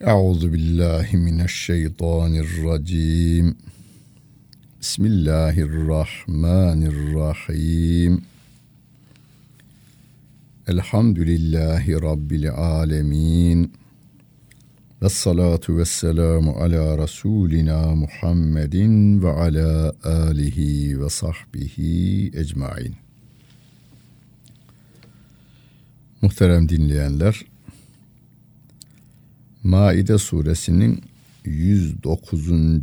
Euzu billahi mineşşeytanirracim. Bismillahirrahmanirrahim. Elhamdülillahi rabbil alamin. Ve salatu ve selamu ala Resulina Muhammedin ve ala alihi ve sahbihi ecmain. Muhterem dinleyenler, Maide suresinin 109.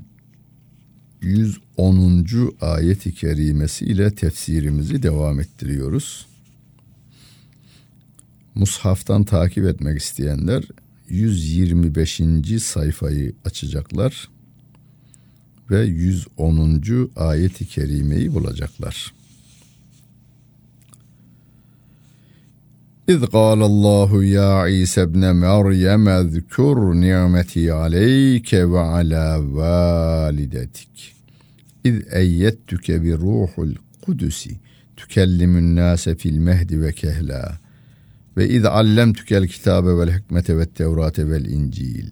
110. ayet-i kerimesi ile tefsirimizi devam ettiriyoruz. Mushaftan takip etmek isteyenler 125. sayfayı açacaklar ve 110. ayet-i kerimeyi bulacaklar. إذ قال الله يا عيسى ابن مريم اذكر نعمتي عليك وعلى والدتك. إذ أيدتك بروح القدس تكلم الناس في المهد وكهلا. وإذ علمتك الكتاب والحكمة والتوراة والإنجيل.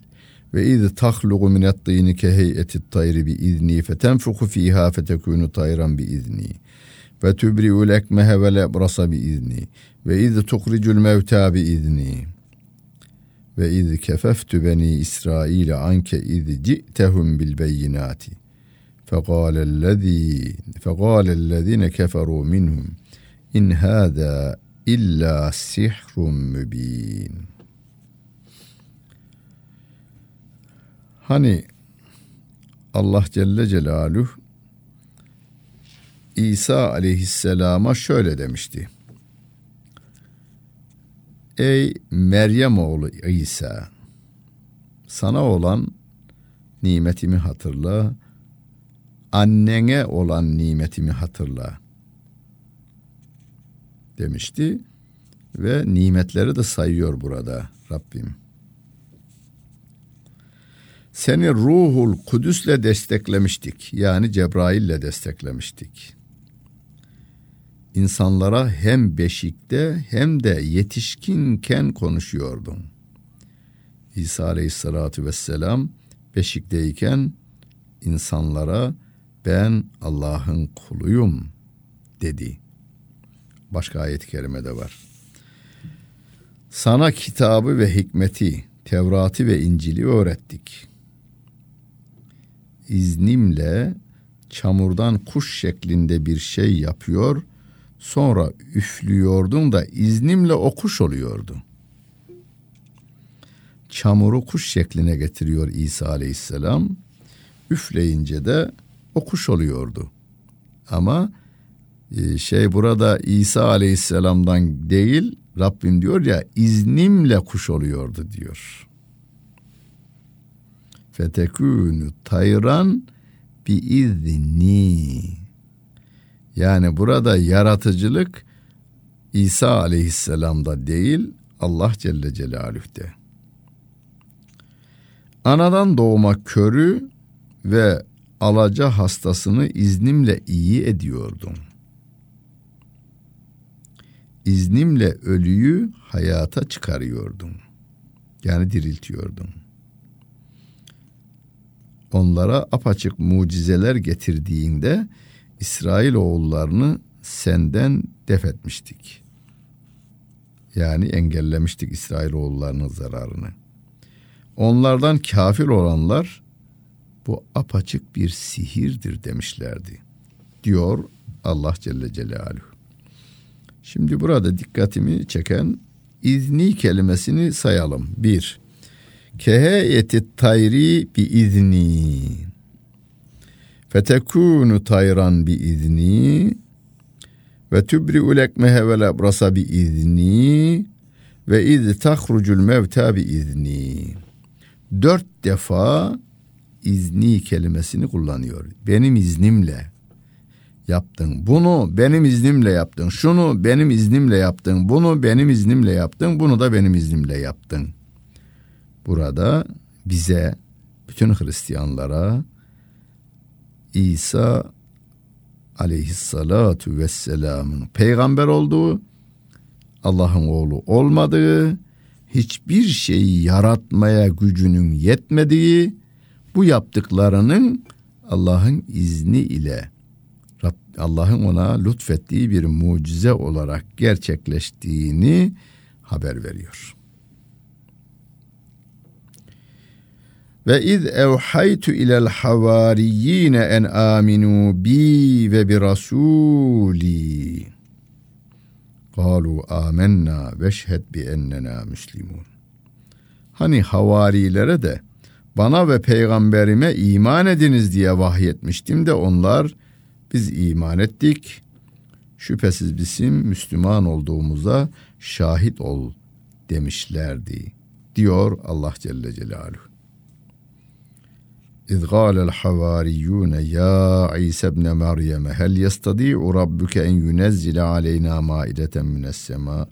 وإذ تخلق من الطين كهيئة الطير بإذني فتنفخ فيها فتكون طيرا بإذني. فتبرئ الأكمه والأبرص بإذني وإذ تخرج الموتى بإذني. وإذ كففت بني إسرائيل عنك إذ جئتهم بالبينات. فقال الذي فقال الذين كفروا منهم إن هذا إلا سحر مبين. Hani Allah Celle Celaluhu İsa aleyhisselama şöyle demişti. Ey Meryem oğlu İsa sana olan nimetimi hatırla annene olan nimetimi hatırla demişti ve nimetleri de sayıyor burada Rabbim. Seni ruhul kudüsle desteklemiştik. Yani Cebrail'le desteklemiştik insanlara hem beşikte hem de yetişkinken konuşuyordun. İsa Aleyhisselatü Vesselam beşikteyken insanlara ben Allah'ın kuluyum dedi. Başka ayet-i kerimede var. Sana kitabı ve hikmeti, Tevrat'ı ve İncil'i öğrettik. İznimle çamurdan kuş şeklinde bir şey yapıyor Sonra üflüyordun da iznimle o kuş oluyordu. Çamuru kuş şekline getiriyor İsa aleyhisselam. Üfleyince de o kuş oluyordu. Ama e, şey burada İsa aleyhisselamdan değil Rabbim diyor ya iznimle kuş oluyordu diyor. Fetekûnü tayran bi izni yani burada yaratıcılık İsa aleyhisselamda değil Allah Celle Celaluh'te. Anadan doğma körü ve alaca hastasını iznimle iyi ediyordum. İznimle ölüyü hayata çıkarıyordum. Yani diriltiyordum. Onlara apaçık mucizeler getirdiğinde İsrail oğullarını senden def etmiştik. Yani engellemiştik İsrail oğullarının zararını. Onlardan kafir olanlar bu apaçık bir sihirdir demişlerdi. Diyor Allah Celle Celaluhu. Şimdi burada dikkatimi çeken izni kelimesini sayalım. Bir, keheyeti tayri bi izni fetekunu tayran bi izni ve tubri'ul ekmehe vel ebrasa bi izni ve iz tahrucul mevta bi izni. Dört defa izni kelimesini kullanıyor. Benim iznimle yaptın. Bunu benim iznimle yaptın. Şunu benim iznimle yaptın. Bunu benim iznimle yaptın. Bunu da benim iznimle yaptın. Burada bize bütün Hristiyanlara İsa aleyhissalatu vesselamın peygamber olduğu, Allah'ın oğlu olmadığı, hiçbir şeyi yaratmaya gücünün yetmediği, bu yaptıklarının Allah'ın izni ile Allah'ın ona lütfettiği bir mucize olarak gerçekleştiğini haber veriyor. Ve iz evhaytu ilel havariyine en aminu bi ve bi rasuli. Kalu amennâ veşhed bi ennena müslimun. Hani havarilere de bana ve peygamberime iman ediniz diye vahyetmiştim de onlar biz iman ettik. Şüphesiz bizim Müslüman olduğumuza şahit ol demişlerdi diyor Allah Celle Celaluhu. İz gâlel havariyûne ya İsa ibn Meryem hel yestadi'u rabbuke en yunezzile aleyna maideten mines sema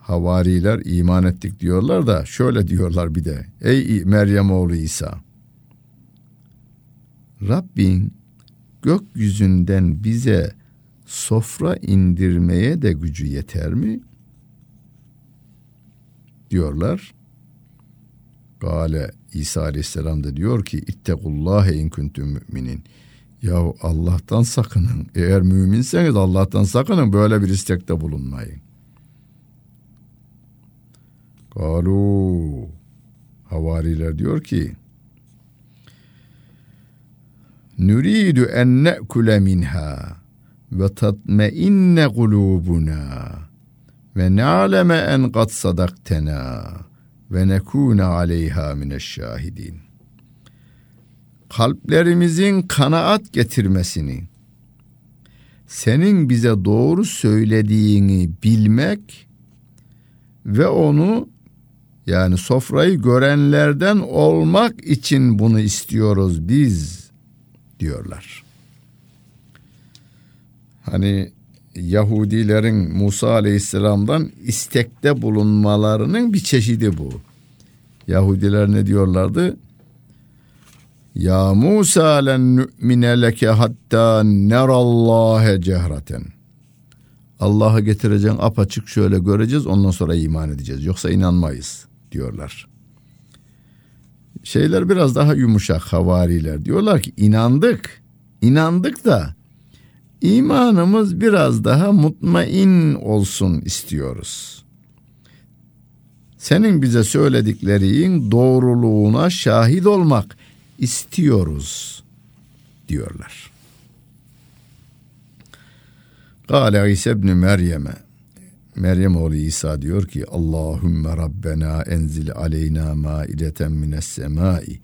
Havariler iman ettik diyorlar da şöyle diyorlar bir de. Ey Meryem oğlu İsa. Rabbin gökyüzünden bize sofra indirmeye de gücü yeter mi? Diyorlar. Gale İsa Aleyhisselam da diyor ki İttekullâhe in kuntum müminin. Ya Allah'tan sakının. Eğer müminseniz Allah'tan sakının böyle bir istekte bulunmayın. Galu havariler diyor ki Nuridu en ne'kule minha ve tatmeinne kulubuna ve na'leme en kad sadaktena ve nekune aleyha mineşşahidin. Kalplerimizin kanaat getirmesini, senin bize doğru söylediğini bilmek ve onu yani sofrayı görenlerden olmak için bunu istiyoruz biz diyorlar. Hani Yahudilerin Musa Aleyhisselam'dan istekte bulunmalarının bir çeşidi bu. Yahudiler ne diyorlardı? Ya Musa len nu'mine leke hatta nerallâhe cehreten. Allah'ı getireceğin apaçık şöyle göreceğiz ondan sonra iman edeceğiz. Yoksa inanmayız diyorlar. Şeyler biraz daha yumuşak havariler. Diyorlar ki inandık. İnandık da imanımız biraz daha mutmain olsun istiyoruz. Senin bize söylediklerin doğruluğuna şahit olmak istiyoruz diyorlar. Kale İsa ibn Meryem'e Meryem oğlu İsa diyor ki Allahümme Rabbena enzil aleyna maideten mines semai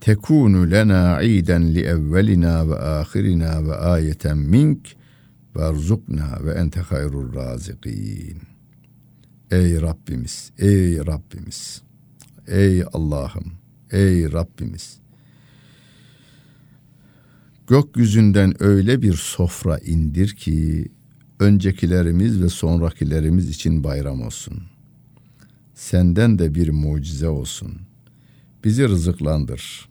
tekunu lena iden li evvelina ve ahirina ve ayeten mink ve erzukna ve ente hayrul razikin. Ey Rabbimiz, ey Rabbimiz, ey Allah'ım, ey Rabbimiz. Gökyüzünden öyle bir sofra indir ki öncekilerimiz ve sonrakilerimiz için bayram olsun. Senden de bir mucize olsun. Bizi rızıklandır.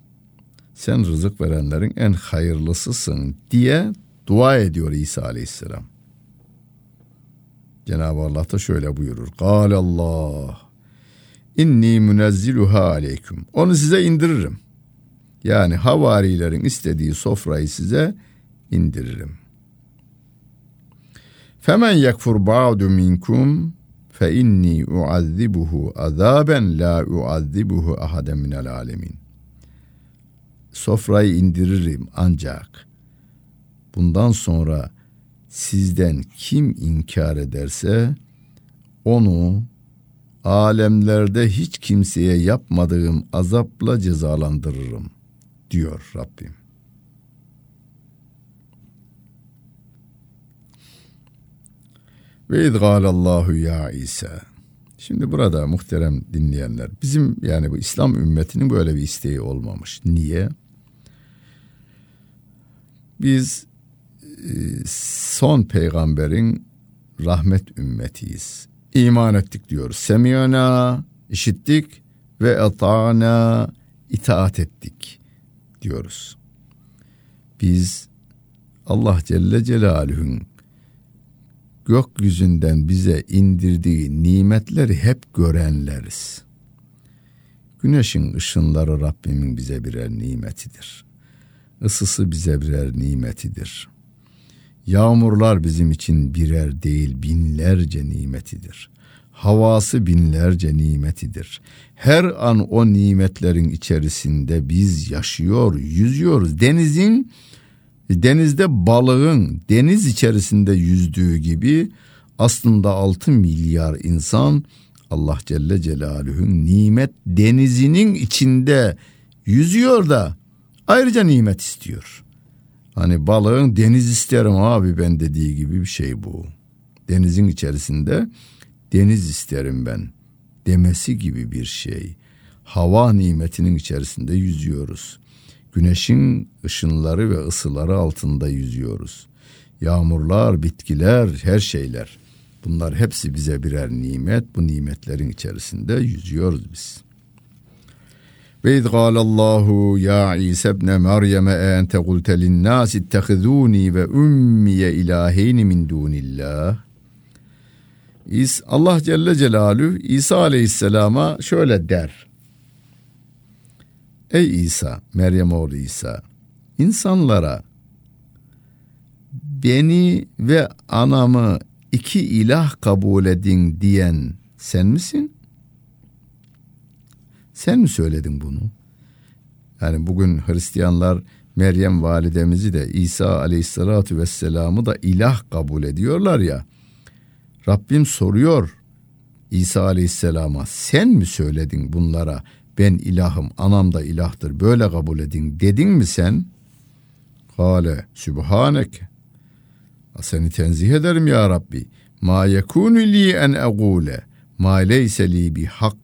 Sen rızık verenlerin en hayırlısısın diye dua ediyor İsa Aleyhisselam. Cenab-ı Allah da şöyle buyurur. Kâle Allah inni münezziluha aleyküm. Onu size indiririm. Yani havarilerin istediği sofrayı size indiririm. Femen yekfur ba'du minkum fe inni uazzibuhu azaben la uazzibuhu ahaden minel alemin. Sofrayı indiririm ancak bundan sonra sizden kim inkar ederse onu alemlerde hiç kimseye yapmadığım azapla cezalandırırım diyor Rabbim. Ve idgalallahu ya İsa. Şimdi burada muhterem dinleyenler bizim yani bu İslam ümmetinin böyle bir isteği olmamış. Niye? Biz e, son peygamberin rahmet ümmetiyiz. İman ettik diyoruz. Semiyana işittik ve etana itaat ettik diyoruz. Biz Allah Celle Celaluhu'nun gökyüzünden bize indirdiği nimetleri hep görenleriz. Güneşin ışınları Rabbimin bize birer nimetidir. Isısı bize birer nimetidir. Yağmurlar bizim için birer değil binlerce nimetidir. Havası binlerce nimetidir. Her an o nimetlerin içerisinde biz yaşıyor, yüzüyoruz. Denizin denizde balığın deniz içerisinde yüzdüğü gibi aslında 6 milyar insan Allah Celle Celaluhu'nun nimet denizinin içinde yüzüyor da ayrıca nimet istiyor. Hani balığın deniz isterim abi ben dediği gibi bir şey bu. Denizin içerisinde deniz isterim ben demesi gibi bir şey. Hava nimetinin içerisinde yüzüyoruz. Güneşin ışınları ve ısıları altında yüzüyoruz. Yağmurlar, bitkiler, her şeyler. Bunlar hepsi bize birer nimet. Bu nimetlerin içerisinde yüzüyoruz biz. Ve iz Allahu ya İsa ibn Meryem ente kulte linnâs ittehizûni ve ummiye ilâheyni min dûnillah. Allah Celle Celaluhu İsa Aleyhisselam'a şöyle der. Ey İsa, Meryem oğlu İsa, insanlara beni ve anamı iki ilah kabul edin diyen sen misin? Sen mi söyledin bunu? Yani bugün Hristiyanlar Meryem validemizi de İsa aleyhissalatu vesselam'ı da ilah kabul ediyorlar ya. Rabbim soruyor İsa aleyhisselama sen mi söyledin bunlara ben ilahım anam da ilahtır böyle kabul edin dedin mi sen? Kale sübhanek seni tenzih ederim ya Rabbi. Ma yekunu li en egule ma leyse li bi hak.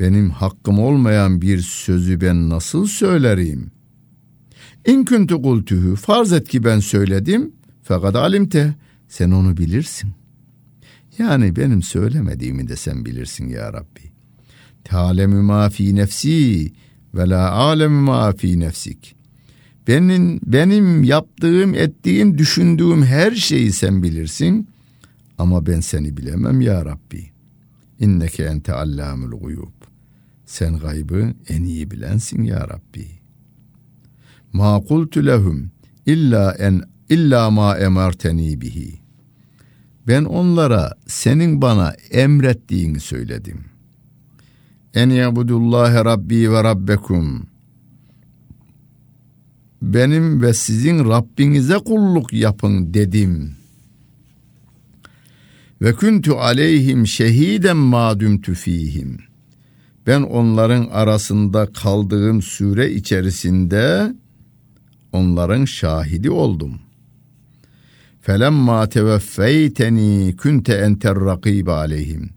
Benim hakkım olmayan bir sözü ben nasıl söylerim? İn kuntu kultuhu farz et ki ben söyledim fakat alimte sen onu bilirsin. Yani benim söylemediğimi de sen bilirsin ya Rabbi. Tealemu ma fi nefsi ve la alemu ma fi nefsik. Benim, benim yaptığım, ettiğim, düşündüğüm her şeyi sen bilirsin. Ama ben seni bilemem ya Rabbi. İnneke ente allamul guyub. Sen gaybı en iyi bilensin ya Rabbi. Ma kultu lehum illa en illa ma emarteni bihi. Ben onlara senin bana emrettiğini söyledim. En yabudullahi rabbi ve rabbekum benim ve sizin Rabbinize kulluk yapın dedim. Ve kuntu aleyhim şehiden madümtü fihim. Ben onların arasında kaldığım süre içerisinde onların şahidi oldum. Felemma teveffeyteni kunte enter rakibe aleyhim.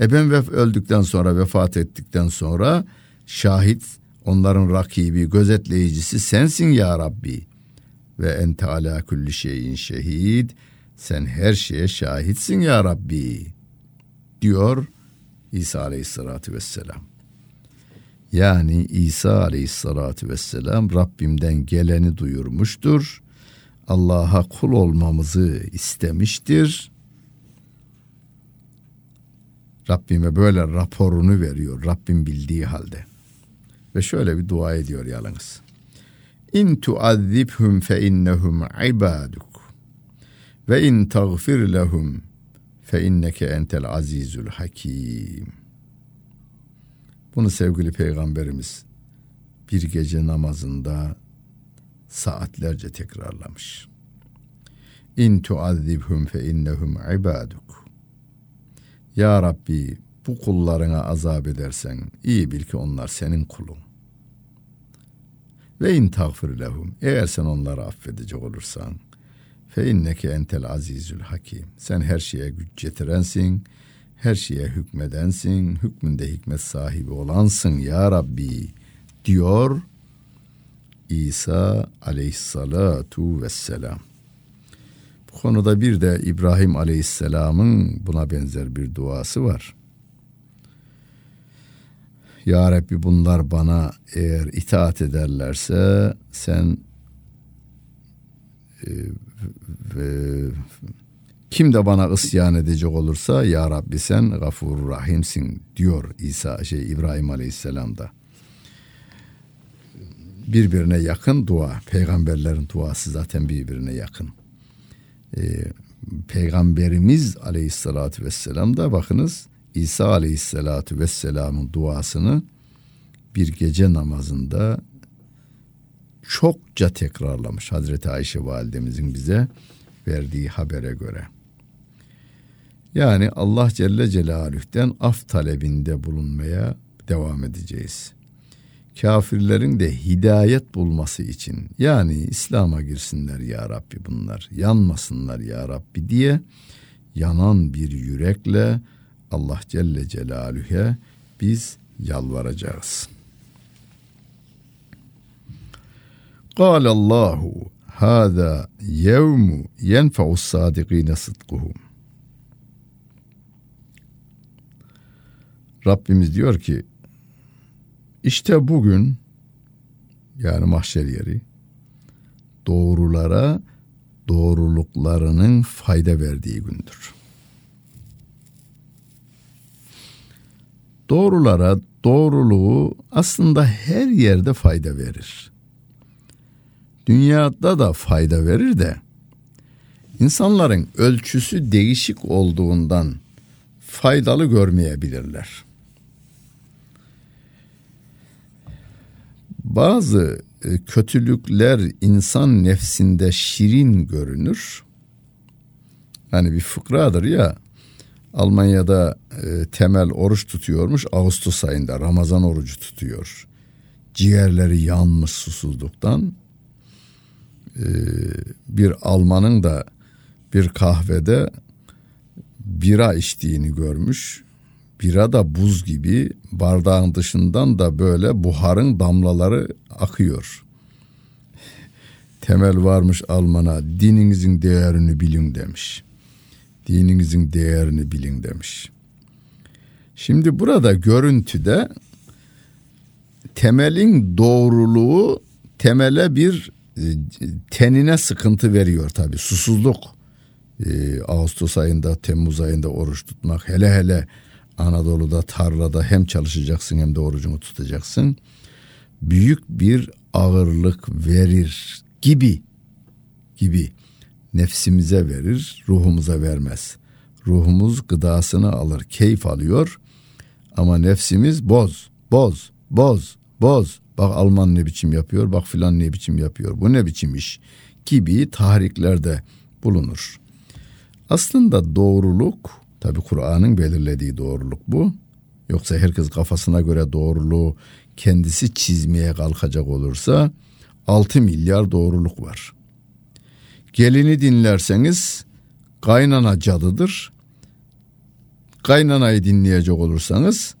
E ben öldükten sonra vefat ettikten sonra şahit Onların rakibi, gözetleyicisi sensin ya Rabbi. Ve ente ala kulli şeyin şehid. Sen her şeye şahitsin ya Rabbi. Diyor İsa aleyhissalatü vesselam. Yani İsa aleyhissalatü vesselam Rabbimden geleni duyurmuştur. Allah'a kul olmamızı istemiştir. Rabbime böyle raporunu veriyor Rabbim bildiği halde. Ve şöyle bir dua ediyor yalnız. İn tuazzibhum fe innehum ibaduk. Ve in tagfir lehum fe inneke entel azizul hakim. Bunu sevgili peygamberimiz bir gece namazında saatlerce tekrarlamış. İn tuazzibhum fe innehum ibaduk. Ya Rabbi bu kullarına azap edersen iyi bil ki onlar senin kulun. Ve in tağfir lehum. Eğer sen onları affedecek olursan fe inneke entel azizül hakim. Sen her şeye güç getirensin, her şeye hükmedensin, hükmünde hikmet sahibi olansın ya Rabbi diyor İsa aleyhissalatu vesselam. Konuda bir de İbrahim aleyhisselamın buna benzer bir duası var. Ya Rabbi bunlar bana eğer itaat ederlerse sen e, ve Kim de bana isyan edecek olursa ya Rabbi sen gafur rahimsin diyor İsa şey İbrahim Aleyhisselam'da. Birbirine yakın dua. Peygamberlerin duası zaten birbirine yakın. Ee, Peygamberimiz Aleyhisselatü Vesselam da bakınız İsa Aleyhisselatü Vesselam'ın duasını bir gece namazında çokça tekrarlamış Hazreti Ayşe validemizin bize verdiği habere göre. Yani Allah Celle Celaluh'ten af talebinde bulunmaya devam edeceğiz Kafirlerin de hidayet bulması için yani İslam'a girsinler ya Rabbi bunlar, yanmasınlar ya Rabbi diye yanan bir yürekle Allah Celle Celaluhu'ya biz yalvaracağız. قال الله هذا يوم ينفع الصادقين صدقهم Rabbimiz diyor ki işte bugün yani mahşer yeri doğrulara doğruluklarının fayda verdiği gündür. Doğrulara doğruluğu aslında her yerde fayda verir. Dünyada da fayda verir de insanların ölçüsü değişik olduğundan faydalı görmeyebilirler. Bazı e, kötülükler insan nefsinde şirin görünür. Hani bir fıkradır ya Almanya'da e, temel oruç tutuyormuş Ağustos ayında Ramazan orucu tutuyor. Ciğerleri yanmış susuzluktan. E, bir Almanın da bir kahvede bira içtiğini görmüş bira da buz gibi bardağın dışından da böyle buharın damlaları akıyor. Temel varmış Alman'a dininizin değerini bilin demiş. Dininizin değerini bilin demiş. Şimdi burada görüntüde temelin doğruluğu temele bir e, tenine sıkıntı veriyor tabi susuzluk. Ee, Ağustos ayında Temmuz ayında oruç tutmak hele hele Anadolu'da tarlada hem çalışacaksın hem de orucunu tutacaksın. Büyük bir ağırlık verir gibi gibi nefsimize verir, ruhumuza vermez. Ruhumuz gıdasını alır, keyif alıyor ama nefsimiz boz, boz, boz, boz. Bak Alman ne biçim yapıyor, bak filan ne biçim yapıyor, bu ne biçim iş gibi tahriklerde bulunur. Aslında doğruluk Tabi Kur'an'ın belirlediği doğruluk bu. Yoksa herkes kafasına göre doğruluğu kendisi çizmeye kalkacak olursa 6 milyar doğruluk var. Gelini dinlerseniz kaynana cadıdır. Kaynanayı dinleyecek olursanız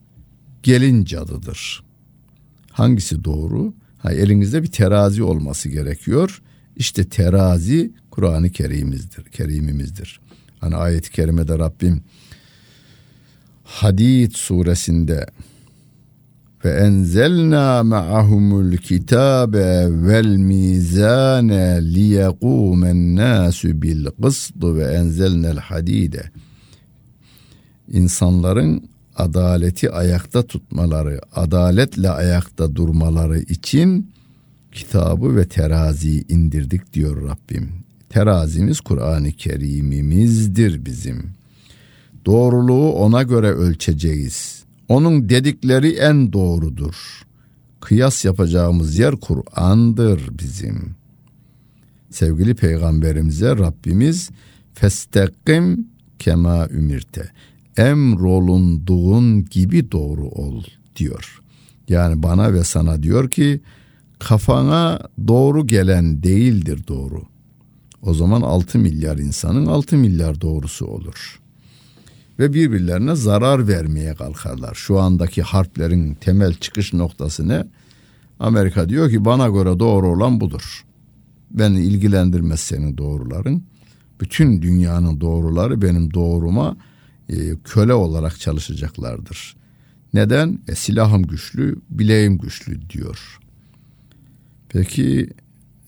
gelin cadıdır. Hangisi doğru? Ha, elinizde bir terazi olması gerekiyor. İşte terazi Kur'an-ı Kerim'imizdir. Kerimimizdir. Hani ayet-i kerimede Rabbim Hadid suresinde ve enzelna ma'ahumul kitabe vel mizane liyekumen nasu bil kısd ve enzelnel hadide insanların adaleti ayakta tutmaları, adaletle ayakta durmaları için kitabı ve terazi indirdik diyor Rabbim. Terazimiz Kur'an-ı Kerim'imizdir bizim. Doğruluğu ona göre ölçeceğiz. Onun dedikleri en doğrudur. Kıyas yapacağımız yer Kur'an'dır bizim. Sevgili peygamberimize Rabbimiz festekim kema ümirte. Emrolunduğun gibi doğru ol diyor. Yani bana ve sana diyor ki kafana doğru gelen değildir doğru. O zaman 6 milyar insanın 6 milyar doğrusu olur. Ve birbirlerine zarar vermeye kalkarlar. Şu andaki harplerin temel çıkış noktası ne? Amerika diyor ki bana göre doğru olan budur. Beni ilgilendirmez senin doğruların. Bütün dünyanın doğruları benim doğruma e, köle olarak çalışacaklardır. Neden? E, silahım güçlü, bileğim güçlü diyor. Peki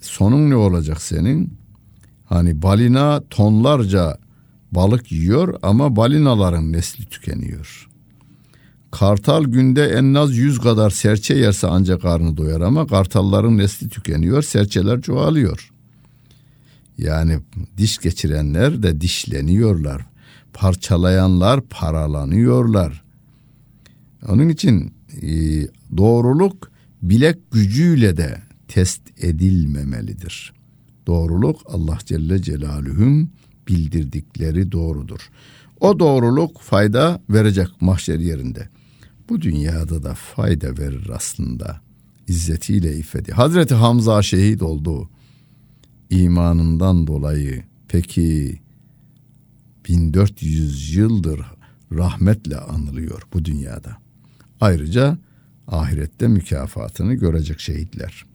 sonun ne olacak senin? Hani balina tonlarca balık yiyor ama balinaların nesli tükeniyor. Kartal günde en az yüz kadar serçe yerse ancak karnı doyar ama kartalların nesli tükeniyor, serçeler çoğalıyor. Yani diş geçirenler de dişleniyorlar. Parçalayanlar paralanıyorlar. Onun için e, doğruluk bilek gücüyle de test edilmemelidir. Doğruluk Allah Celle Celaluhu'nun bildirdikleri doğrudur. O doğruluk fayda verecek mahşer yerinde. Bu dünyada da fayda verir aslında. İzzetiyle iffeti. Hazreti Hamza şehit oldu. imanından dolayı. Peki 1400 yıldır rahmetle anılıyor bu dünyada. Ayrıca ahirette mükafatını görecek şehitler.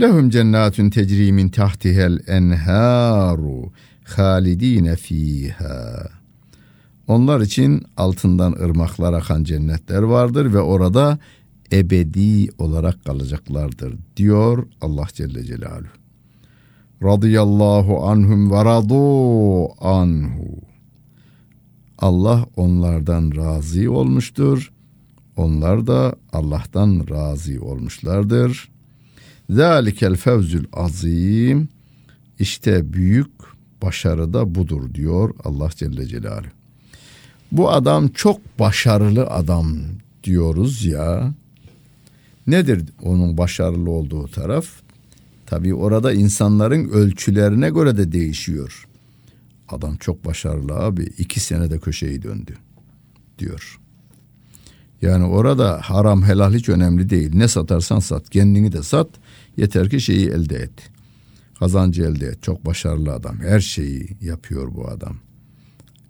Lehum cennetun tecri tahtihel enharu halidine fiha. Onlar için altından ırmaklar akan cennetler vardır ve orada ebedi olarak kalacaklardır diyor Allah Celle Celaluhu. Radıyallahu anhum ve radu anhu. Allah onlardan razı olmuştur. Onlar da Allah'tan razı olmuşlardır. Zalikel fevzül azim. İşte büyük başarı da budur diyor Allah Celle Celaluhu. Bu adam çok başarılı adam diyoruz ya. Nedir onun başarılı olduğu taraf? Tabii orada insanların ölçülerine göre de değişiyor. Adam çok başarılı abi. iki senede köşeyi döndü diyor. Yani orada haram helal hiç önemli değil. Ne satarsan sat. Kendini de sat. Yeter ki şeyi elde et. Kazancı elde et. Çok başarılı adam. Her şeyi yapıyor bu adam.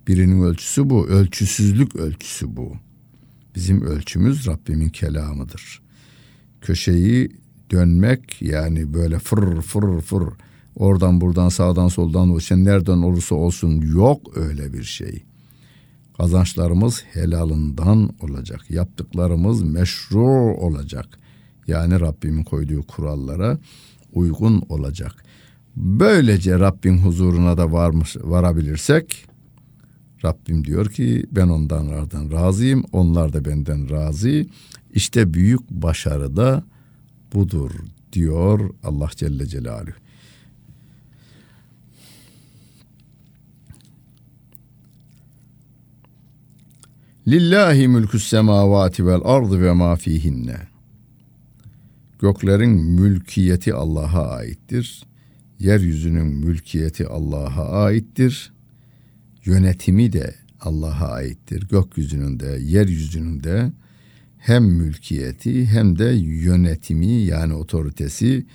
Birinin ölçüsü bu. Ölçüsüzlük ölçüsü bu. Bizim ölçümüz Rabbimin kelamıdır. Köşeyi dönmek yani böyle fır fır fır oradan buradan sağdan soldan o sen nereden olursa olsun yok öyle bir şey. Kazançlarımız helalından olacak. Yaptıklarımız meşru olacak. Yani Rabbimin koyduğu kurallara uygun olacak. Böylece Rabbin huzuruna da varmış, varabilirsek Rabbim diyor ki ben onlardan razıyım, onlar da benden razı. İşte büyük başarı da budur diyor Allah Celle Celaluhu. Lillahi mülkü semavati vel ardı ve ma fihinne. Göklerin mülkiyeti Allah'a aittir. Yeryüzünün mülkiyeti Allah'a aittir. Yönetimi de Allah'a aittir. Gökyüzünün de, yeryüzünün de hem mülkiyeti hem de yönetimi yani otoritesi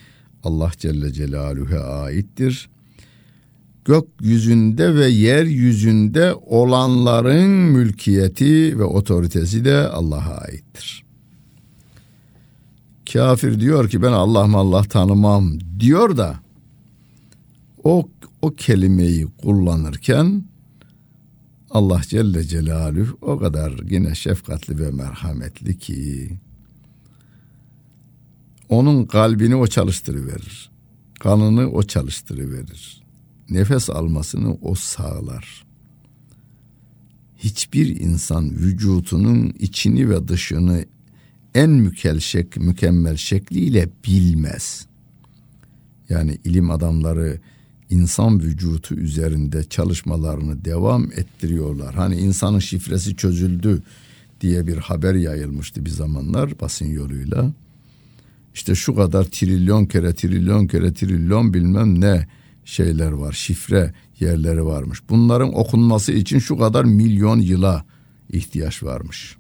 Allah Celle Celaluhu'ya aittir. Gökyüzünde ve yeryüzünde olanların mülkiyeti ve otoritesi de Allah'a aittir. Kafir diyor ki ben Allah Allah tanımam diyor da o o kelimeyi kullanırken Allah Celle Celaluhu o kadar yine şefkatli ve merhametli ki onun kalbini o çalıştırıverir. Kanını o çalıştırıverir. Nefes almasını o sağlar. Hiçbir insan vücutunun içini ve dışını en mükemmel, şek, mükemmel şekliyle bilmez. Yani ilim adamları insan vücutu üzerinde çalışmalarını devam ettiriyorlar. Hani insanın şifresi çözüldü diye bir haber yayılmıştı bir zamanlar basın yoluyla. İşte şu kadar trilyon kere trilyon kere trilyon bilmem ne şeyler var şifre yerleri varmış. Bunların okunması için şu kadar milyon yıla ihtiyaç varmış.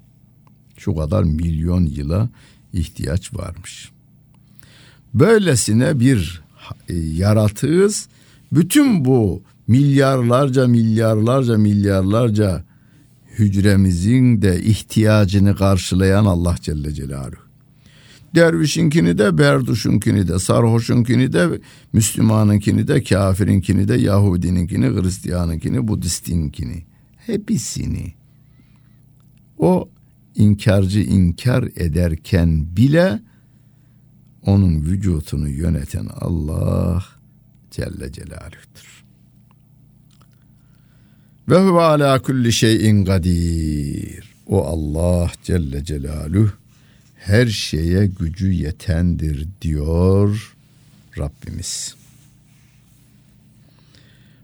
Şu kadar milyon yıla ihtiyaç varmış. Böylesine bir e, yaratığız bütün bu milyarlarca milyarlarca milyarlarca hücremizin de ihtiyacını karşılayan Allah Celle Celaluhu. Dervişinkini de, berduşunkini de, sarhoşunkini de, Müslümanınkini de, kafirinkini de, Yahudininkini, Hristiyanınkini, Budistinkini. Hepsini. O inkarcı inkar ederken bile onun vücutunu yöneten Allah Celle Celaluh'tür. Ve huve ala kulli şeyin kadir. O Allah Celle Celaluhu her şeye gücü yetendir diyor Rabbimiz.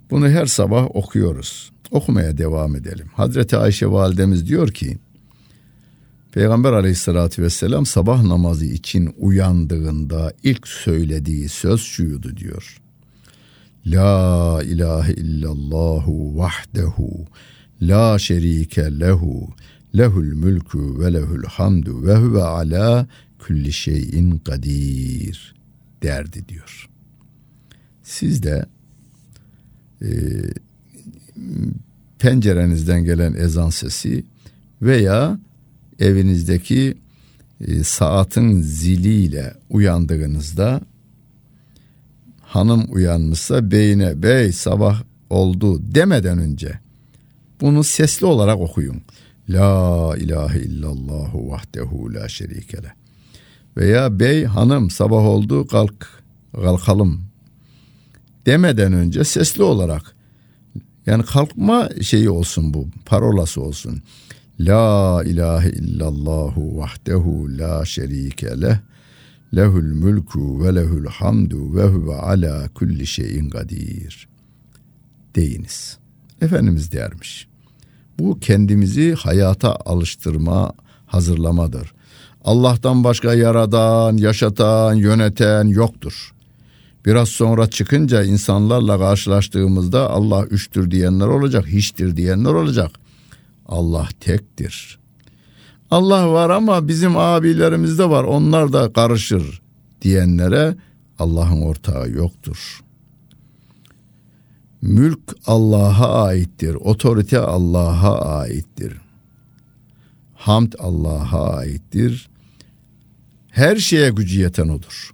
Bunu her sabah okuyoruz. Okumaya devam edelim. Hazreti Ayşe validemiz diyor ki Peygamber aleyhissalatü vesselam sabah namazı için uyandığında ilk söylediği söz şuydu diyor. La ilahe illallahu vahdehu la şerike lehu lehul mülkü ve lehul hamdu ve huve ala kulli şeyin kadir derdi diyor. Siz de e, pencerenizden gelen ezan sesi veya evinizdeki e, saatin ziliyle uyandığınızda hanım uyanmışsa beyine bey sabah oldu demeden önce bunu sesli olarak okuyun. La ilahe illallahu vahdehu la şerikele. Veya bey hanım sabah oldu kalk kalkalım demeden önce sesli olarak yani kalkma şeyi olsun bu parolası olsun. La ilahe illallahu vahdehu la şerike leh lehul mülku ve lehul hamdu ve huve ala kulli şeyin kadir deyiniz. Efendimiz dermiş. Bu kendimizi hayata alıştırma, hazırlamadır. Allah'tan başka yaradan, yaşatan, yöneten yoktur. Biraz sonra çıkınca insanlarla karşılaştığımızda Allah üçtür diyenler olacak, hiçtir diyenler olacak. Allah tektir. Allah var ama bizim abilerimiz de var onlar da karışır diyenlere Allah'ın ortağı yoktur. Mülk Allah'a aittir, otorite Allah'a aittir. Hamd Allah'a aittir. Her şeye gücü yeten odur.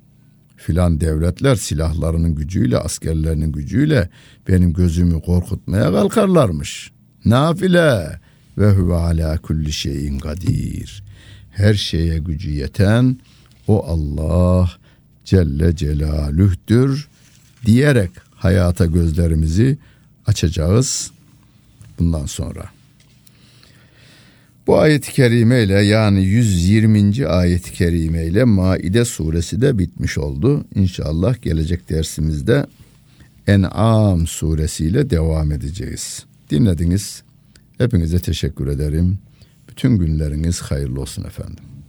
Filan devletler silahlarının gücüyle, askerlerinin gücüyle benim gözümü korkutmaya kalkarlarmış. Nafile ve huve ala kulli şeyin kadir. Her şeye gücü yeten o Allah Celle Celaluh'tür diyerek hayata gözlerimizi açacağız bundan sonra. Bu ayet-i kerime ile yani 120. ayet-i kerime ile Maide suresi de bitmiş oldu. İnşallah gelecek dersimizde En'am suresiyle devam edeceğiz. Dinlediniz. Hepinize teşekkür ederim. Bütün günleriniz hayırlı olsun efendim.